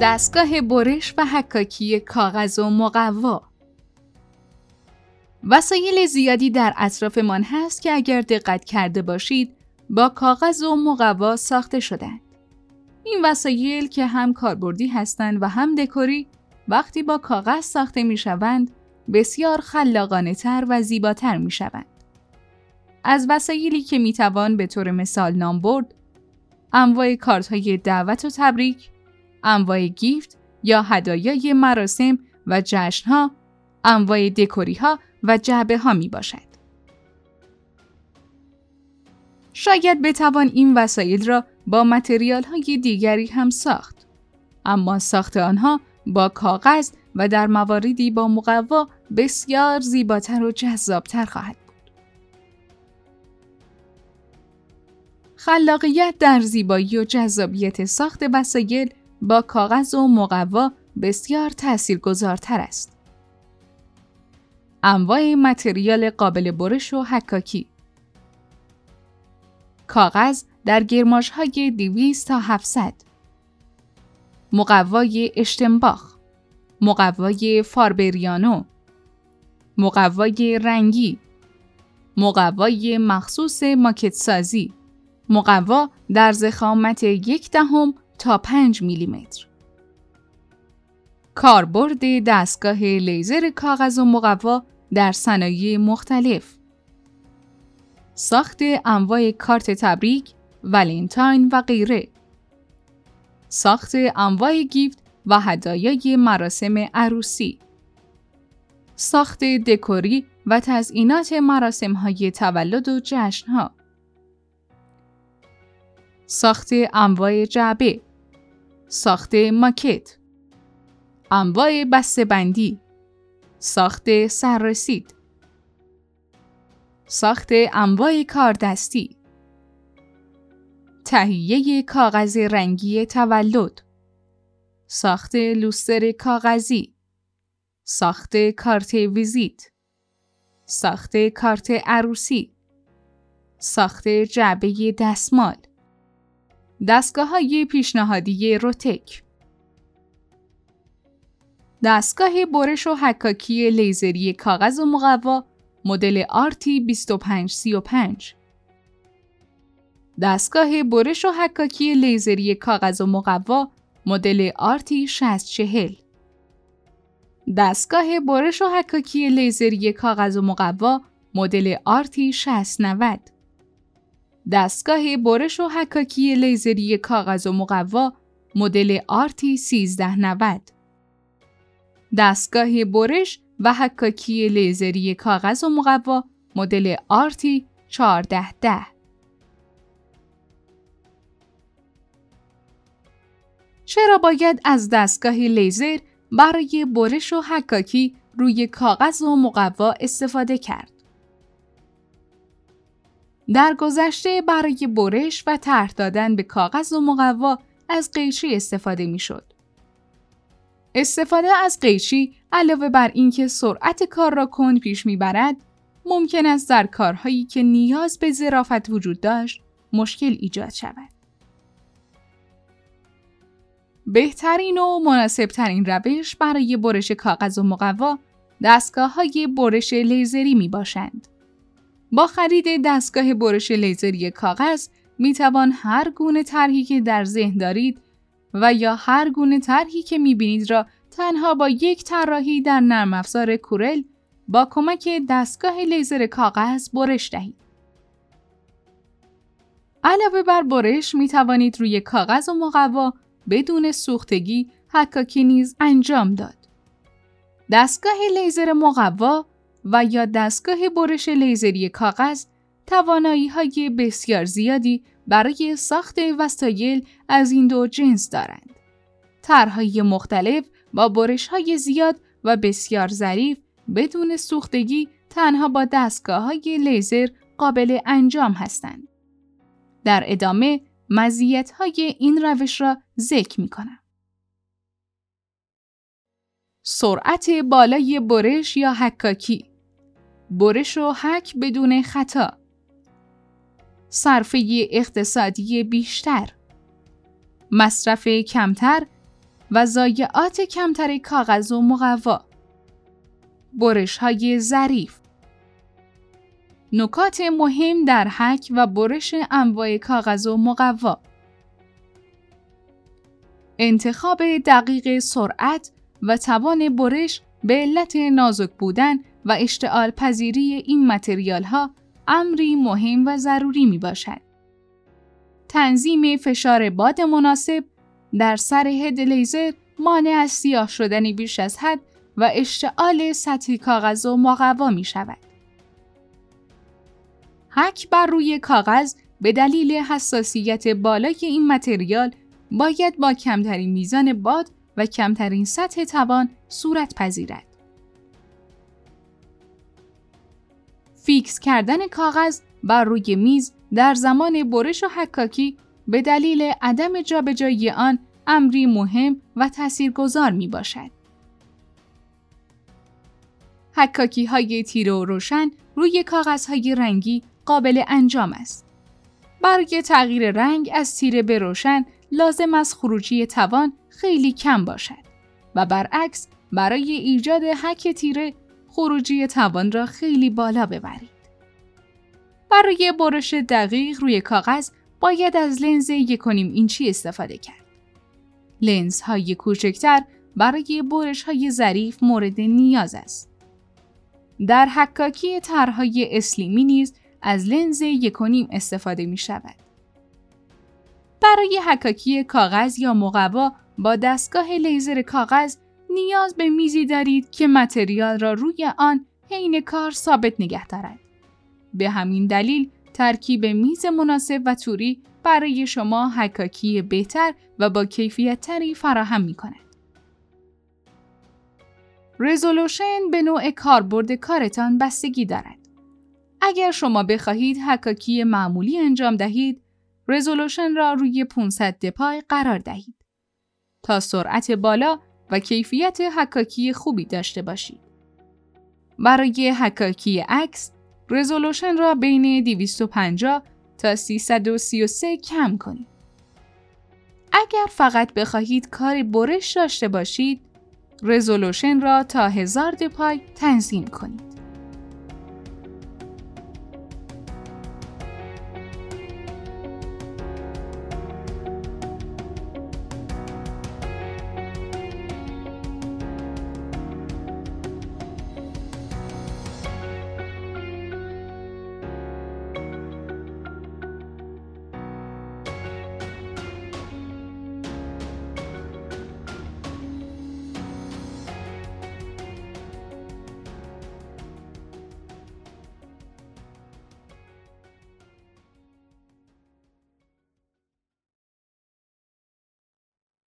دستگاه برش و حکاکی کاغذ و مقوا وسایل زیادی در اطرافمان هست که اگر دقت کرده باشید با کاغذ و مقوا ساخته شدند. این وسایل که هم کاربردی هستند و هم دکوری وقتی با کاغذ ساخته می شوند بسیار خلاقانه تر و زیباتر می شوند. از وسایلی که می توان به طور مثال نام برد انواع کارت های دعوت و تبریک، انواع گیفت یا هدایای مراسم و جشنها، انواع دکوری ها و جعبه ها می باشد. شاید بتوان این وسایل را با متریال های دیگری هم ساخت. اما ساخت آنها با کاغذ و در مواردی با مقوا بسیار زیباتر و جذابتر خواهد خلاقیت در زیبایی و جذابیت ساخت وسایل با کاغذ و مقوا بسیار تاثیرگذارتر است. انواع متریال قابل برش و حکاکی. کاغذ در گرماش های 200 تا 700 مقوای اشتنباخ. مقوای فاربریانو. مقوای رنگی. مقوای مخصوص ماکت سازی مقوا در زخامت یک دهم تا 5 میلیمتر. کاربرد دستگاه لیزر کاغذ و مقوا در صنایع مختلف. ساخت انواع کارت تبریک، ولنتاین و غیره. ساخت انواع گیفت و هدایای مراسم عروسی. ساخت دکوری و تزئینات مراسم های تولد و جشن ها ساخت انواع جعبه. ساخت ماکت. انواع بندی ساخت سررسید. ساخت انواع کاردستی. تهیه کاغذ رنگی تولد. ساخت لوستر کاغذی. ساخت کارت ویزیت. ساخت کارت عروسی. ساخت جعبه دستمال. دستگاه های پیشنهادی روتک. دستگاه برش و حکاکی لیزری کاغذ و مقوا مدل RT 2535 دستگاه برش و حکاکی لیزری کاغذ و مقوا مدل RT 6040 دستگاه برش و حکاکی لیزری کاغذ و مقوا مدل RT 6090 دستگاه برش و حکاکی لیزری کاغذ و مقوا مدل RT 1390 دستگاه برش و حکاکی لیزری کاغذ و مقوا مدل آرتی 1410 چرا باید از دستگاه لیزر برای برش و حکاکی روی کاغذ و مقوا استفاده کرد؟ در گذشته برای برش و طرح دادن به کاغذ و مقوا از قیچی استفاده می شد. استفاده از قیچی علاوه بر اینکه سرعت کار را کند پیش می‌برد ممکن است در کارهایی که نیاز به ظرافت وجود داشت مشکل ایجاد شود بهترین و مناسبترین روش برای برش کاغذ و مقوا دستگاه های برش لیزری می باشند. با خرید دستگاه برش لیزری کاغذ می توان هر گونه طرحی که در ذهن دارید و یا هر گونه طرحی که می‌بینید را تنها با یک طراحی در نرم افزار کورل با کمک دستگاه لیزر کاغذ برش دهید. علاوه بر برش می توانید روی کاغذ و مقوا بدون سوختگی حکاکی نیز انجام داد. دستگاه لیزر مقوا و یا دستگاه برش لیزری کاغذ توانایی های بسیار زیادی برای ساخت وسایل از این دو جنس دارند. طرحهای مختلف با برش های زیاد و بسیار ظریف بدون سوختگی تنها با دستگاه های لیزر قابل انجام هستند. در ادامه مزیت های این روش را ذکر می کنم. سرعت بالای برش یا حکاکی برش و حک بدون خطا. صرفه اقتصادی بیشتر، مصرف کمتر و ضایعات کمتر کاغذ و مقوا، برش های ظریف، نکات مهم در حک و برش انواع کاغذ و مقوا. انتخاب دقیق سرعت و توان برش به علت نازک بودن و اشتعال پذیری این متریال ها امری مهم و ضروری می باشد. تنظیم فشار باد مناسب در سر هد لیزر مانع از سیاه شدن بیش از حد و اشتعال سطح کاغذ و مقوا می شود. حک بر روی کاغذ به دلیل حساسیت بالای این متریال باید با کمترین میزان باد و کمترین سطح توان صورت پذیرد. فیکس کردن کاغذ بر روی میز در زمان برش و حکاکی به دلیل عدم جابجایی آن امری مهم و تاثیرگذار می باشد. حکاکی های تیره و روشن روی کاغذ های رنگی قابل انجام است. برای تغییر رنگ از تیره به روشن لازم از خروجی توان خیلی کم باشد و برعکس برای ایجاد حک تیره خروجی توان را خیلی بالا ببرید. برای برش دقیق روی کاغذ باید از لنز یکونیم اینچی استفاده کرد. لنز های کوچکتر برای برش های ظریف مورد نیاز است. در حکاکی طرحهای اسلیمی نیز از لنز یکونیم استفاده می شود. برای حکاکی کاغذ یا مقوا با دستگاه لیزر کاغذ نیاز به میزی دارید که متریال را روی آن حین کار ثابت نگه دارد. به همین دلیل ترکیب میز مناسب و توری برای شما حکاکی بهتر و با کیفیت تری فراهم می کند. رزولوشن به نوع کاربرد کارتان بستگی دارد. اگر شما بخواهید حکاکی معمولی انجام دهید، رزولوشن را روی 500 دپای قرار دهید تا سرعت بالا و کیفیت حکاکی خوبی داشته باشید. برای حکاکی عکس، رزولوشن را بین 250 تا 333 کم کنید. اگر فقط بخواهید کار برش داشته باشید، رزولوشن را تا 1000 دپای تنظیم کنید.